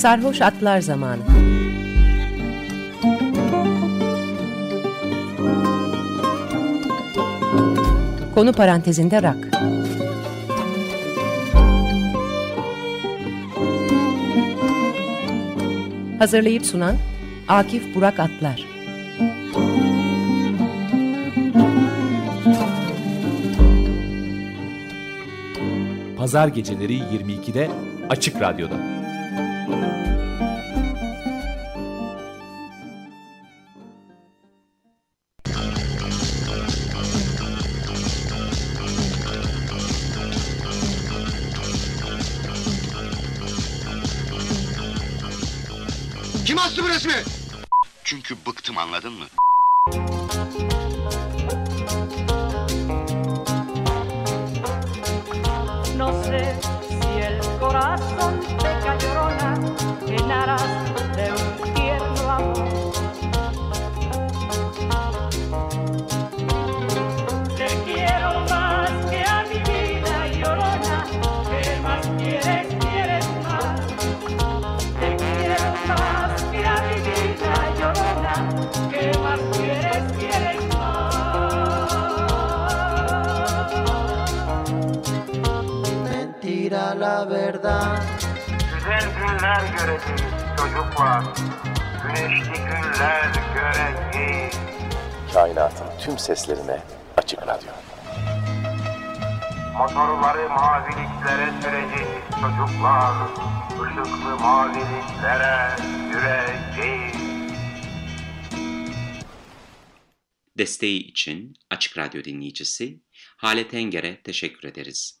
Sarhoş Atlar Zamanı. Konu parantezinde rak. Hazırlayıp sunan Akif Burak Atlar. Pazar geceleri 22'de Açık Radyo'da. Astı bu resmi? Çünkü bıktım anladın mı? Verdad. Güzel günler göreceğiz çocuklar. Güneşli günler göreceğiz. Kainatın tüm seslerine açık radyo. Motorları maviliklere süreceğiz çocuklar. Işıklı maviliklere süreceğiz. Desteği için Açık Radyo dinleyicisi Hale Tenger'e teşekkür ederiz.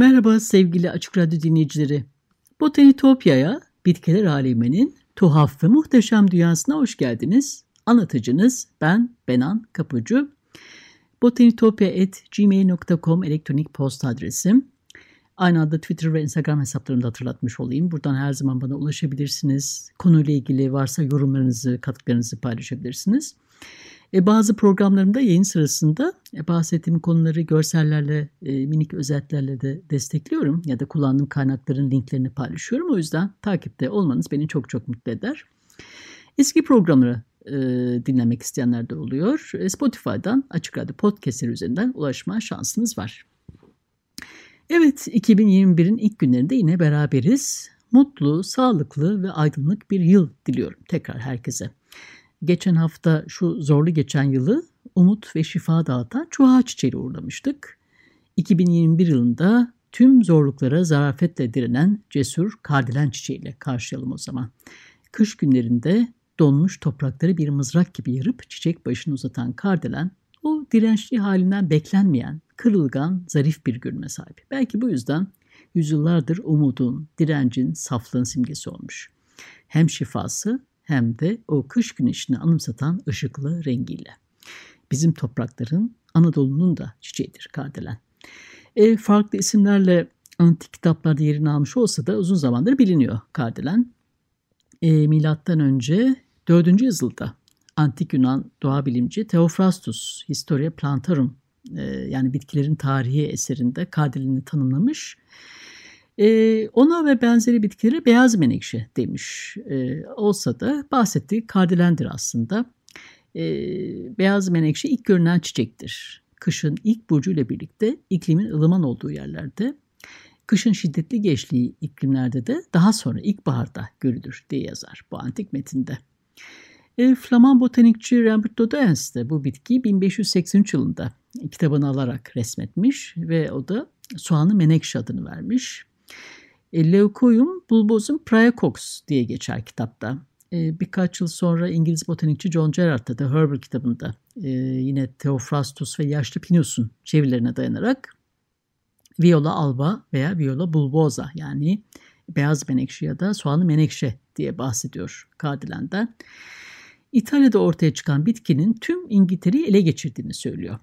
Merhaba sevgili Açık Radyo dinleyicileri. Botanitopya'ya, bitkiler aleminin tuhaf ve muhteşem dünyasına hoş geldiniz. Anlatıcınız ben Benan Kapıcı. botanitopya.gmail.com elektronik posta adresim. Aynı anda Twitter ve Instagram hesaplarımı da hatırlatmış olayım. Buradan her zaman bana ulaşabilirsiniz. Konuyla ilgili varsa yorumlarınızı, katkılarınızı paylaşabilirsiniz. E, bazı programlarımda yayın sırasında e, bahsettiğim konuları görsellerle, e, minik özetlerle de destekliyorum ya da kullandığım kaynakların linklerini paylaşıyorum. O yüzden takipte olmanız beni çok çok mutlu eder. Eski programları dinlemek isteyenler de oluyor. Spotify'dan Açık Radyo Podcast'leri üzerinden ulaşma şansınız var. Evet, 2021'in ilk günlerinde yine beraberiz. Mutlu, sağlıklı ve aydınlık bir yıl diliyorum tekrar herkese geçen hafta şu zorlu geçen yılı umut ve şifa dağıtan çuha çiçeğiyle uğurlamıştık. 2021 yılında tüm zorluklara zarafetle direnen cesur kardelen çiçeğiyle karşılayalım o zaman. Kış günlerinde donmuş toprakları bir mızrak gibi yarıp çiçek başını uzatan kardelen o dirençli halinden beklenmeyen, kırılgan, zarif bir görünme sahip. Belki bu yüzden yüzyıllardır umudun, direncin, saflığın simgesi olmuş. Hem şifası hem de o kış güneşini anımsatan ışıklı rengiyle. Bizim toprakların Anadolu'nun da çiçeğidir kardelen. E, farklı isimlerle antik kitaplarda yerini almış olsa da uzun zamandır biliniyor kardelen. E, milattan önce 4. yüzyılda antik Yunan doğa bilimci Theophrastus Historia Plantarum e, yani bitkilerin tarihi eserinde kardelini tanımlamış. E, ona ve benzeri bitkilere beyaz menekşe demiş e, olsa da bahsettiği kardelendir aslında. E, beyaz menekşe ilk görünen çiçektir. Kışın ilk burcuyla birlikte iklimin ılıman olduğu yerlerde, kışın şiddetli geçtiği iklimlerde de daha sonra ilkbaharda görülür diye yazar bu antik metinde. E, Flaman botanikçi Robert Dodens de bu bitkiyi 1583 yılında kitabını alarak resmetmiş ve o da soğanı menekşe adını vermiş. E, Leucoium bulbosum praecox diye geçer kitapta. E, birkaç yıl sonra İngiliz botanikçi John Gerard da Herbal kitabında e, yine Theophrastus ve Yaşlı Pinus'un çevirilerine dayanarak Viola alba veya Viola bulbosa yani beyaz menekşe ya da soğanlı menekşe diye bahsediyor Kardilen'den. İtalya'da ortaya çıkan bitkinin tüm İngiltere'yi ele geçirdiğini söylüyor.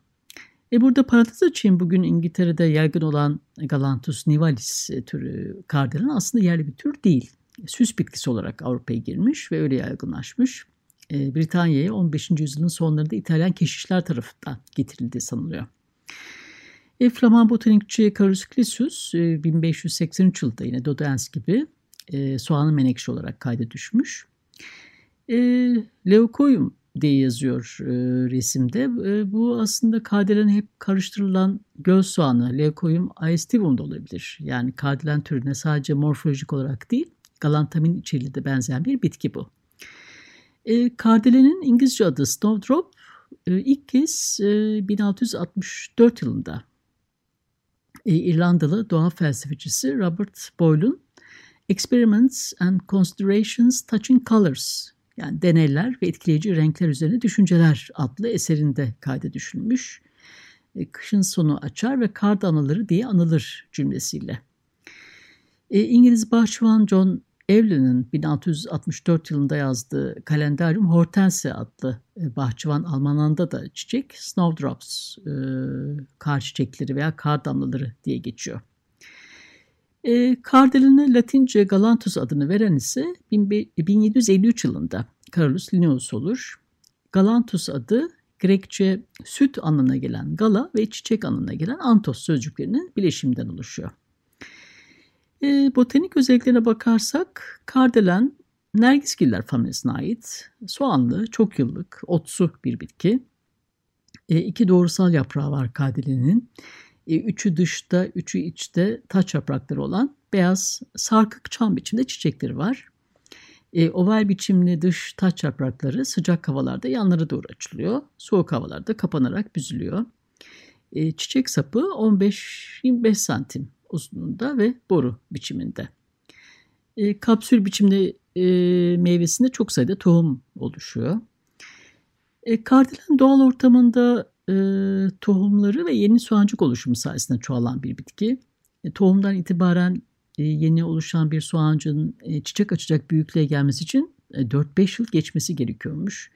E burada parantez açayım bugün İngiltere'de yaygın olan Galanthus nivalis türü kardelen aslında yerli bir tür değil. Süs bitkisi olarak Avrupa'ya girmiş ve öyle yaygınlaşmış. E, Britanya'ya 15. yüzyılın sonlarında İtalyan keşişler tarafından getirildiği sanılıyor. E, Flaman botanikçi Carus Clisius e, 1583 yılında yine Dodens gibi e, soğanı menekşe olarak kayda düşmüş. E, Leucoium diye yazıyor e, resimde. E, bu aslında kardelen hep karıştırılan göz soğanı Leucoium aestivum da olabilir. Yani kardelen türüne sadece morfolojik olarak değil galantamin içeriği de benzeyen bir bitki bu. E, kardelenin İngilizce adı snowdrop e, ilk kez e, 1664 yılında e, İrlandalı doğa felsefecisi Robert Boyle'un Experiments and Considerations Touching Colors yani deneyler ve etkileyici renkler üzerine düşünceler adlı eserinde kayda düşülmüş. E, kışın sonu açar ve kar damlaları diye anılır cümlesiyle. E, İngiliz bahçıvan John Evelyn'in 1664 yılında yazdığı Kalendarium Hortensia adlı e, bahçıvan Almananda da çiçek Snowdrops, e, kar çiçekleri veya kar damlaları diye geçiyor. E, kardeline Latince Galanthus adını veren ise 1753 yılında Carolus Linnaeus olur. Galanthus adı Grekçe süt anlamına gelen gala ve çiçek anlamına gelen antos sözcüklerinin bileşiminden oluşuyor. E, botanik özelliklerine bakarsak kardelen Nergisgiller familyasına ait soğanlı, çok yıllık, otsu bir bitki. E, iki doğrusal yaprağı var kardelenin. E, üçü dışta, üçü içte taç yaprakları olan beyaz sarkık çam biçimde çiçekleri var. E, oval biçimli dış taç yaprakları sıcak havalarda yanlara doğru açılıyor. Soğuk havalarda kapanarak büzülüyor. E, çiçek sapı 15-25 santim uzunluğunda ve boru biçiminde. Kapsül biçimde e, meyvesinde çok sayıda tohum oluşuyor. Kardelen doğal ortamında e, tohumları ve yeni soğancık oluşumu sayesinde çoğalan bir bitki. E, tohumdan itibaren e, yeni oluşan bir soğancığın e, çiçek açacak büyüklüğe gelmesi için e, 4-5 yıl geçmesi gerekiyormuş.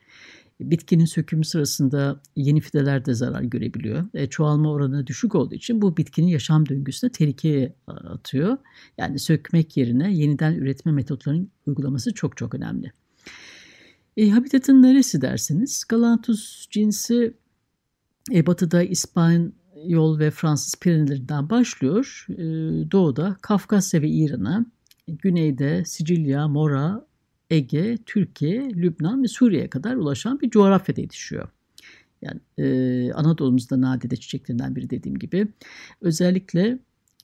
Bitkinin sökümü sırasında yeni fideler de zarar görebiliyor. E, çoğalma oranı düşük olduğu için bu bitkinin yaşam döngüsüne tehlikeye atıyor. Yani sökmek yerine yeniden üretme metotlarının uygulaması çok çok önemli. E, habitatın neresi derseniz Galanthus cinsi e, batıda İspanyol ve Fransız Pirenelerinden başlıyor. E, doğuda Kafkasya ve İran'a, güneyde Sicilya, Mora, Ege, Türkiye, Lübnan ve Suriye'ye kadar ulaşan bir coğrafyada yetişiyor. Yani e, Anadolu'muzda nadide çiçeklerinden biri dediğim gibi. Özellikle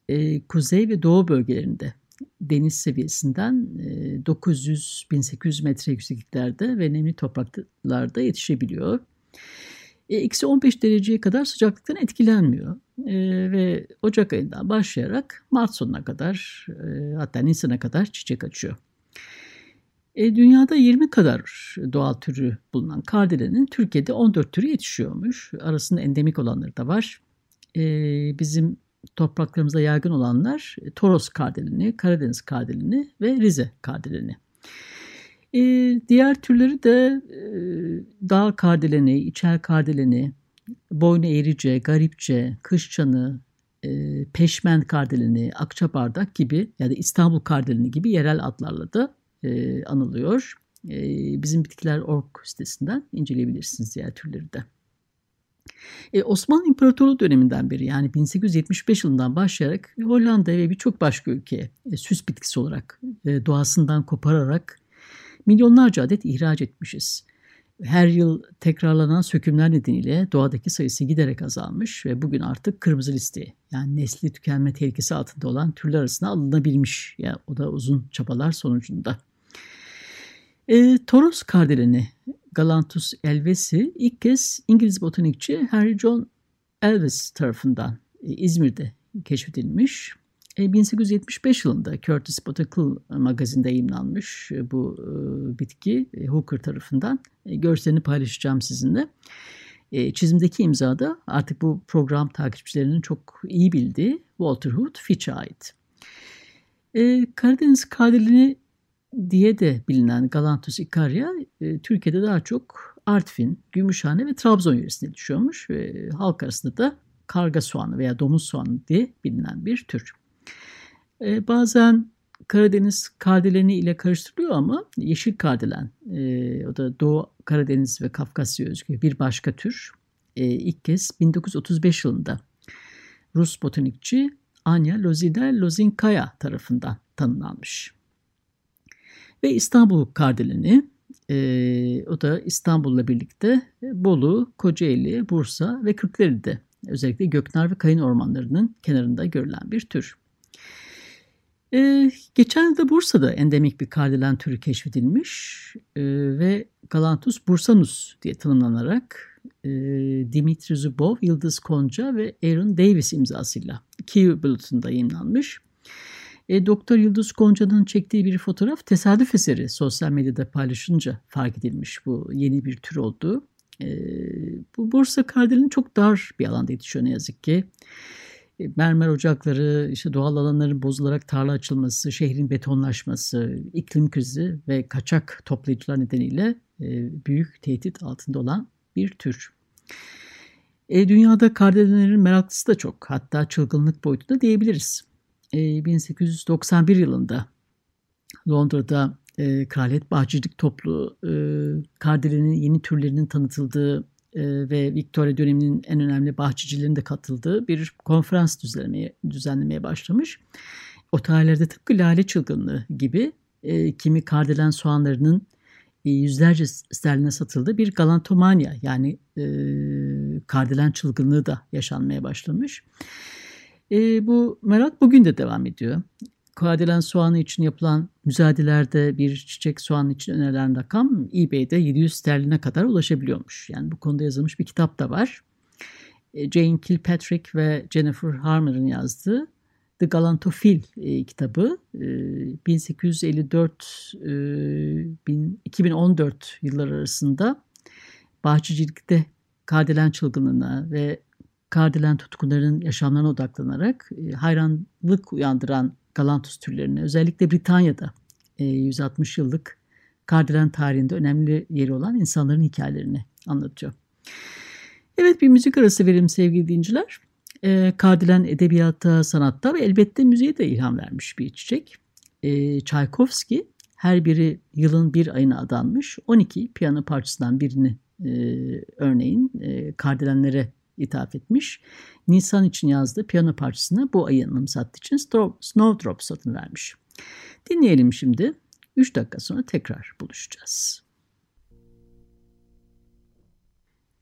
e, kuzey ve doğu bölgelerinde deniz seviyesinden e, 900-1800 metre yüksekliklerde ve nemli topraklarda yetişebiliyor. E, eksi 15 dereceye kadar sıcaklıktan etkilenmiyor. E, ve Ocak ayından başlayarak Mart sonuna kadar e, hatta Nisan'a kadar çiçek açıyor. E, dünyada 20 kadar doğal türü bulunan kardelenin Türkiye'de 14 türü yetişiyormuş. Arasında endemik olanları da var. E, bizim topraklarımızda yaygın olanlar Toros kardelini, Karadeniz kardelini ve Rize kardelini. E, diğer türleri de e, dağ kardeleni, içer kardeleni, boynu eğrice, garipçe, kışçanı, e, peşmen kardelini, akçabardak gibi ya da İstanbul kardelini gibi yerel adlarla da e, anılıyor. E, bizim bitkiler.org sitesinden inceleyebilirsiniz diğer türleri de. E, Osmanlı İmparatorluğu döneminden beri yani 1875 yılından başlayarak Hollanda ve birçok başka ülkeye e, süs bitkisi olarak e, doğasından kopararak milyonlarca adet ihraç etmişiz. Her yıl tekrarlanan sökümler nedeniyle doğadaki sayısı giderek azalmış ve bugün artık kırmızı listeye yani nesli tükenme tehlikesi altında olan türler arasına alınabilmiş. Yani o da uzun çabalar sonucunda. E, Toros kardeleni Galanthus elvesi ilk kez İngiliz botanikçi Henry John Elves tarafından e, İzmir'de keşfedilmiş. 1875 e, yılında Curtis Botanical magazinde yayınlanmış e, bu bitki Hooker tarafından. Görselini paylaşacağım sizinle. Çizimdeki imza da artık bu program takipçilerinin çok iyi bildiği Walter Hood Fitch'e ait. Karadeniz kadirlini diye de bilinen Galanthus icaria Türkiye'de daha çok Artvin, Gümüşhane ve Trabzon yöresinde düşüyormuş halk arasında da karga soğanı veya domuz soğanı diye bilinen bir tür. E, bazen Karadeniz kardeleni ile karıştırılıyor ama yeşil kardelen, e, o da Doğu Karadeniz ve Kafkasya özgü bir başka tür. E, ilk kez 1935 yılında Rus botanikçi Anya Lozida Lozinkaya tarafından tanımlanmış. Ve İstanbul kardeleni e, o da İstanbul'la birlikte Bolu, Kocaeli, Bursa ve Kırklareli'de özellikle Göknar ve Kayın ormanlarının kenarında görülen bir tür. Ee, geçen yılda Bursa'da endemik bir kardelen türü keşfedilmiş ee, ve Galanthus bursanus diye tanımlanarak e, Dimitri Zubov, Yıldız Konca ve Aaron Davis imzasıyla Q bulletında yayınlanmış. E, Doktor Yıldız Gonca'nın çektiği bir fotoğraf tesadüf eseri sosyal medyada paylaşınca fark edilmiş bu yeni bir tür olduğu. E, bu Bursa Kardel'in çok dar bir alanda yetişiyor ne yazık ki. E, mermer ocakları, işte doğal alanların bozularak tarla açılması, şehrin betonlaşması, iklim krizi ve kaçak toplayıcılar nedeniyle e, büyük tehdit altında olan bir tür. E, dünyada kardelenlerin meraklısı da çok. Hatta çılgınlık boyutunda diyebiliriz. 1891 e, yılında Londra'da e, Kraliyet Bahçecilik Topluluğu e, kardelenin yeni türlerinin tanıtıldığı ve Victoria döneminin en önemli bahçecilerin de katıldığı bir konferans düzenlemeye, düzenlemeye başlamış. O tarihlerde tıpkı lale çılgınlığı gibi e, kimi kardelen soğanlarının e, yüzlerce sterline satıldığı bir galantomanya yani e, kardelen çılgınlığı da yaşanmaya başlamış. E, bu merak bugün de devam ediyor. Kardelen soğanı için yapılan müzayedelerde bir çiçek soğanı için önerilen rakam eBay'de 700 sterline kadar ulaşabiliyormuş. Yani bu konuda yazılmış bir kitap da var. E, Jane Kilpatrick ve Jennifer Harmer'ın yazdığı The Galantophil e, kitabı e, 1854 e, 2014 yıllar arasında bahçecilikte kardelen çılgınlığına ve kardelen tutkunların yaşamlarına odaklanarak hayranlık uyandıran galantus türlerine özellikle Britanya'da e, 160 yıllık kardelen tarihinde önemli yeri olan insanların hikayelerini anlatıyor. Evet bir müzik arası verelim sevgili dinciler. E, kardelen edebiyata, sanatta ve elbette müziğe de ilham vermiş bir çiçek. E, Tchaikovsky her biri yılın bir ayına adanmış 12 piyano parçasından birini e, örneğin e, kardelenlere ithaf etmiş. Nisan için yazdığı piyano parçasını bu ayı anımsattığı için Snowdrops adını vermiş. Dinleyelim şimdi. 3 dakika sonra tekrar buluşacağız.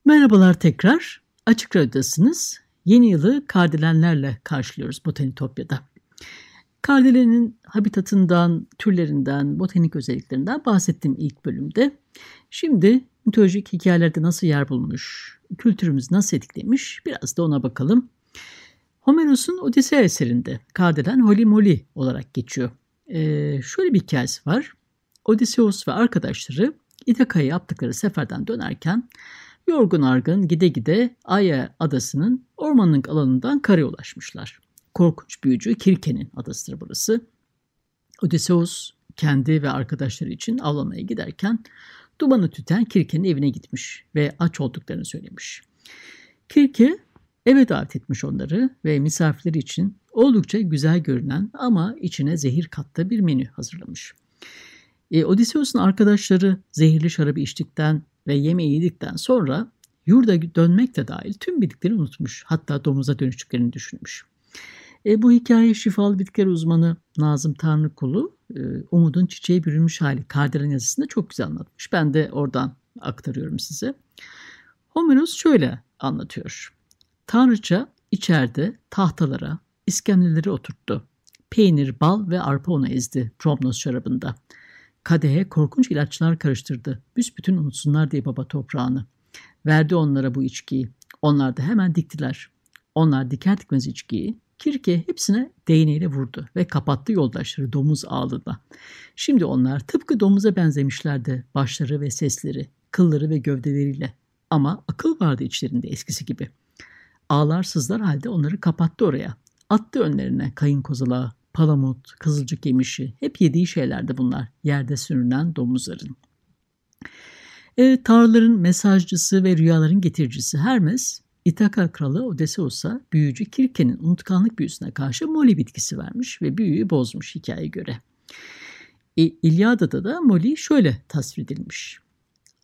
Merhabalar tekrar. Açık Radyo'dasınız. Yeni yılı kardelenlerle karşılıyoruz Botanitopya'da. Kardelenin habitatından, türlerinden, botanik özelliklerinden bahsettim ilk bölümde. Şimdi mitolojik hikayelerde nasıl yer bulmuş, kültürümüz nasıl etkilemiş biraz da ona bakalım. Homeros'un Odisea eserinde Kardelen Holy Moly olarak geçiyor. Ee, şöyle bir hikayesi var. Odysseus ve arkadaşları İthaka'ya yaptıkları seferden dönerken yorgun argın gide gide Aya adasının ormanlık alanından karaya ulaşmışlar. Korkunç büyücü Kirke'nin adasıdır burası. Odysseus kendi ve arkadaşları için avlamaya giderken dumanı tüten Kirke'nin evine gitmiş ve aç olduklarını söylemiş. Kirke eve davet etmiş onları ve misafirleri için oldukça güzel görünen ama içine zehir kattığı bir menü hazırlamış. E, Odysseus'un arkadaşları zehirli şarabı içtikten ve yemeği yedikten sonra yurda dönmek de dahil tüm bildikleri unutmuş. Hatta domuza dönüştüklerini düşünmüş. E, bu hikaye şifalı bitkiler uzmanı Nazım Tanrıkulu e, Umud'un çiçeğe bürünmüş hali Kardelen yazısında çok güzel anlatmış. Ben de oradan aktarıyorum size. Homeros şöyle anlatıyor. Tanrıça içeride tahtalara, iskemleleri oturttu. Peynir, bal ve arpa onu ezdi Promnos şarabında. kadehe korkunç ilaçlar karıştırdı. Büsbütün unutsunlar diye baba toprağını. Verdi onlara bu içkiyi. Onlar da hemen diktiler. Onlar diker dikmez içkiyi Kirke hepsine değneğiyle vurdu ve kapattı yoldaşları domuz ağlığına. Şimdi onlar tıpkı domuza benzemişlerdi başları ve sesleri, kılları ve gövdeleriyle. Ama akıl vardı içlerinde eskisi gibi. Ağlar sızlar halde onları kapattı oraya. Attı önlerine kayın kozalağı, palamut, kızılcık yemişi. Hep yediği şeylerdi bunlar yerde sürünen domuzların. E, tanrıların mesajcısı ve rüyaların getiricisi Hermes İtaka kralı Odysseus'a büyücü Kirke'nin unutkanlık büyüsüne karşı Molly bitkisi vermiş ve büyüyü bozmuş hikayeye göre. E, İlyada'da da Molly şöyle tasvir edilmiş.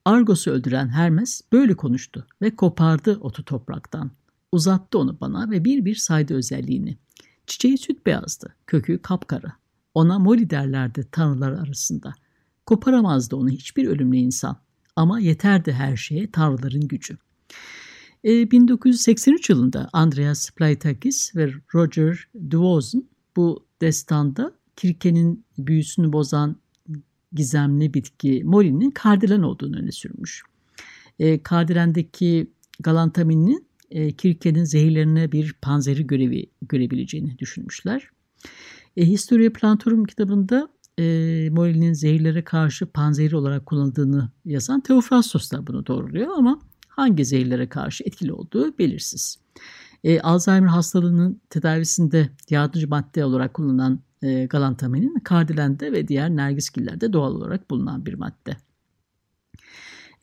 Argos'u öldüren Hermes böyle konuştu ve kopardı otu topraktan. Uzattı onu bana ve bir bir saydı özelliğini. Çiçeği süt beyazdı, kökü kapkara. Ona Molly derlerdi tanrılar arasında. Koparamazdı onu hiçbir ölümlü insan. Ama yeterdi her şeye tanrıların gücü. 1983 e, yılında Andreas Plaitakis ve Roger Duoz'un bu destanda Kirke'nin büyüsünü bozan gizemli bitki Molly'nin kardelen olduğunu öne sürmüş. E, kardelendeki galantaminin e, Kirke'nin zehirlerine bir panzeri görevi görebileceğini düşünmüşler. E, Historia Plantorum kitabında e, Molly'nin zehirlere karşı panzeri olarak kullanıldığını yazan Theophrastos da bunu doğruluyor ama hangi zehirlere karşı etkili olduğu belirsiz. E, Alzheimer hastalığının tedavisinde yardımcı madde olarak kullanılan e, galantamenin kardilende ve diğer nergiskillerde doğal olarak bulunan bir madde.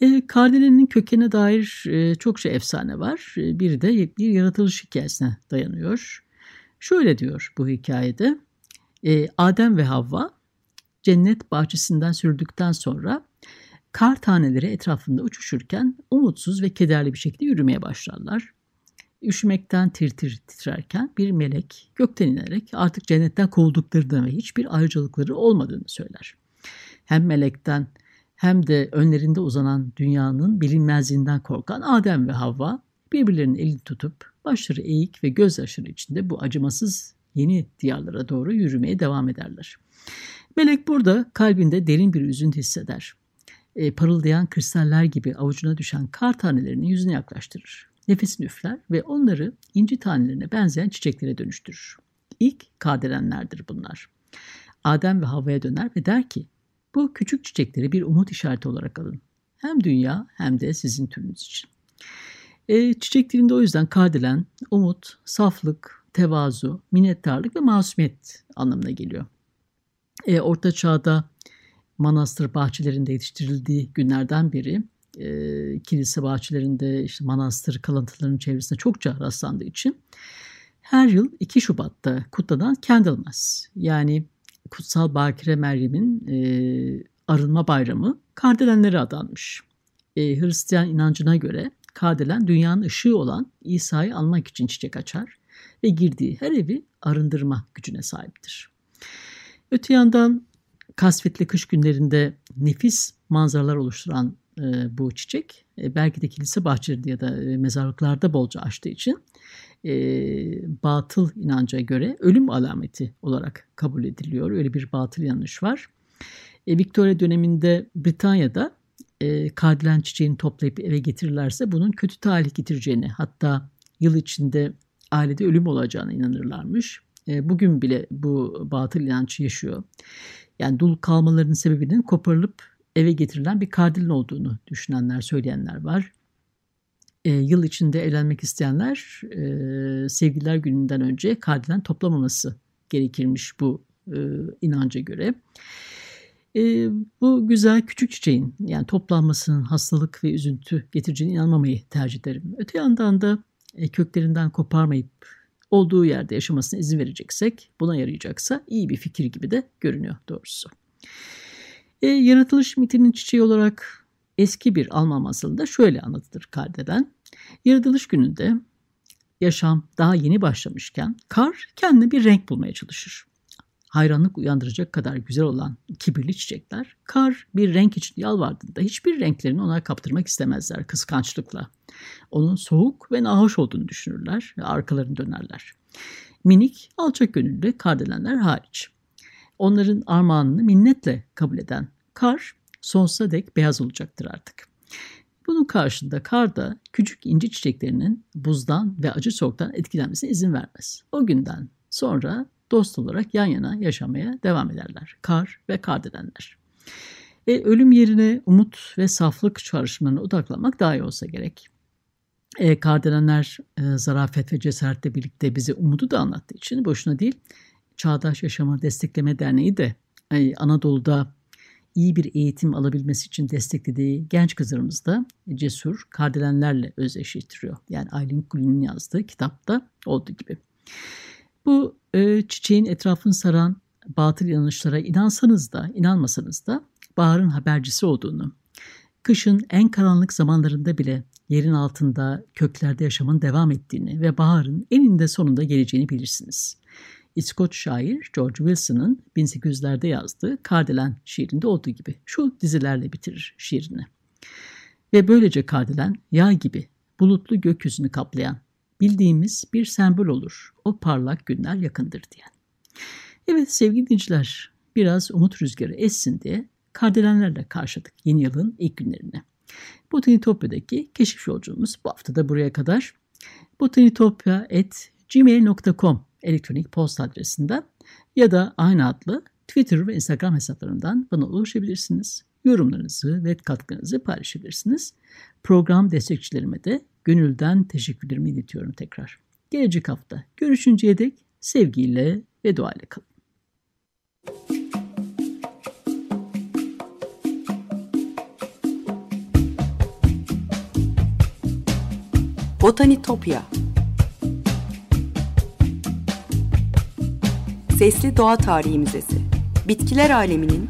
E, Kardelen'in kökene dair e, çok şey efsane var. E, biri de bir yaratılış hikayesine dayanıyor. Şöyle diyor bu hikayede. E, Adem ve Havva cennet bahçesinden sürdükten sonra Kar taneleri etrafında uçuşurken umutsuz ve kederli bir şekilde yürümeye başlarlar. Üşümekten tir tir titrerken bir melek gökten inerek artık cennetten kovulduklarını ve hiçbir ayrıcalıkları olmadığını söyler. Hem melekten hem de önlerinde uzanan dünyanın bilinmezliğinden korkan Adem ve Havva birbirlerinin elini tutup başları eğik ve gözyaşları içinde bu acımasız yeni diyarlara doğru yürümeye devam ederler. Melek burada kalbinde derin bir üzüntü hisseder e, parıldayan kristaller gibi avucuna düşen kar tanelerini yüzüne yaklaştırır. Nefesini üfler ve onları inci tanelerine benzeyen çiçeklere dönüştürür. İlk kardelenlerdir bunlar. Adem ve Havva'ya döner ve der ki, bu küçük çiçekleri bir umut işareti olarak alın. Hem dünya hem de sizin türünüz için. E, çiçek dilinde o yüzden kardelen, umut, saflık, tevazu, minnettarlık ve masumiyet anlamına geliyor. E, Orta Çağ'da manastır bahçelerinde yetiştirildiği günlerden biri e, kilise bahçelerinde işte manastır kalıntılarının çevresinde çokça rastlandığı için her yıl 2 Şubat'ta kutlanan Candlemas yani Kutsal Bakire Meryem'in e, arınma bayramı Kardelenlere adanmış. E, Hristiyan inancına göre Kardelen dünyanın ışığı olan İsa'yı almak için çiçek açar ve girdiği her evi arındırma gücüne sahiptir. Öte yandan kasvetli kış günlerinde nefis manzaralar oluşturan e, bu çiçek e, belki de kilise bahçelerinde ya da e, mezarlıklarda bolca açtığı için e, batıl inanca göre ölüm alameti olarak kabul ediliyor. Öyle bir batıl yanlış var. E, Victoria döneminde Britanya'da e, kardelen çiçeğini toplayıp eve getirirlerse bunun kötü talih getireceğini hatta yıl içinde ailede ölüm olacağına inanırlarmış. E, bugün bile bu batıl inancı yaşıyor yani dul kalmalarının sebebinin koparılıp eve getirilen bir kardilin olduğunu düşünenler, söyleyenler var. E, yıl içinde evlenmek isteyenler e, sevgililer gününden önce kardilen toplamaması gerekirmiş bu e, inanca göre. E, bu güzel küçük çiçeğin yani toplanmasının hastalık ve üzüntü getireceğine inanmamayı tercih ederim. Öte yandan da e, köklerinden koparmayıp olduğu yerde yaşamasına izin vereceksek, buna yarayacaksa iyi bir fikir gibi de görünüyor doğrusu. E, yaratılış mitinin çiçeği olarak eski bir Alman masalında şöyle anlatılır Kardelen. Yaratılış gününde yaşam daha yeni başlamışken kar kendine bir renk bulmaya çalışır hayranlık uyandıracak kadar güzel olan kibirli çiçekler, kar bir renk için yalvardığında hiçbir renklerini ona kaptırmak istemezler kıskançlıkla. Onun soğuk ve nahoş olduğunu düşünürler ve arkalarını dönerler. Minik, alçak gönüllü kardelenler hariç. Onların armağanını minnetle kabul eden Kar sonsuza dek beyaz olacaktır artık. Bunun karşında kar da küçük inci çiçeklerinin buzdan ve acı soğuktan etkilenmesine izin vermez. O günden sonra dost olarak yan yana yaşamaya devam ederler. Kar ve kardelenler. E, ölüm yerine umut ve saflık çağrışımlarına odaklanmak daha iyi olsa gerek. E, kardelenler e, zarafet ve cesaretle birlikte bize umudu da anlattığı için boşuna değil. Çağdaş Yaşama Destekleme Derneği de e, Anadolu'da iyi bir eğitim alabilmesi için desteklediği genç kızlarımız da cesur kardelenlerle özdeşleştiriyor. Yani Aylin Kulin'in yazdığı kitapta olduğu gibi. Bu e, çiçeğin etrafını saran batıl inanışlara inansanız da inanmasanız da baharın habercisi olduğunu, kışın en karanlık zamanlarında bile yerin altında köklerde yaşamın devam ettiğini ve baharın eninde sonunda geleceğini bilirsiniz. İskoç şair George Wilson'ın 1800'lerde yazdığı Kardelen şiirinde olduğu gibi şu dizilerle bitirir şiirini. Ve böylece Kardelen yağ gibi bulutlu gökyüzünü kaplayan bildiğimiz bir sembol olur. O parlak günler yakındır diyen. Evet sevgili dinleyiciler biraz umut rüzgarı essin diye kardelenlerle karşıladık yeni yılın ilk günlerini. Botanitopya'daki keşif yolculuğumuz bu hafta da buraya kadar. botanitopya.gmail.com elektronik posta adresinden ya da aynı adlı Twitter ve Instagram hesaplarından bana ulaşabilirsiniz. Yorumlarınızı ve katkınızı paylaşabilirsiniz. Program destekçilerime de gönülden teşekkürlerimi iletiyorum tekrar. Gelecek hafta görüşünceye dek sevgiyle ve duayla kalın. Botanitopya Sesli Doğa Tarihi Müzesi Bitkiler aleminin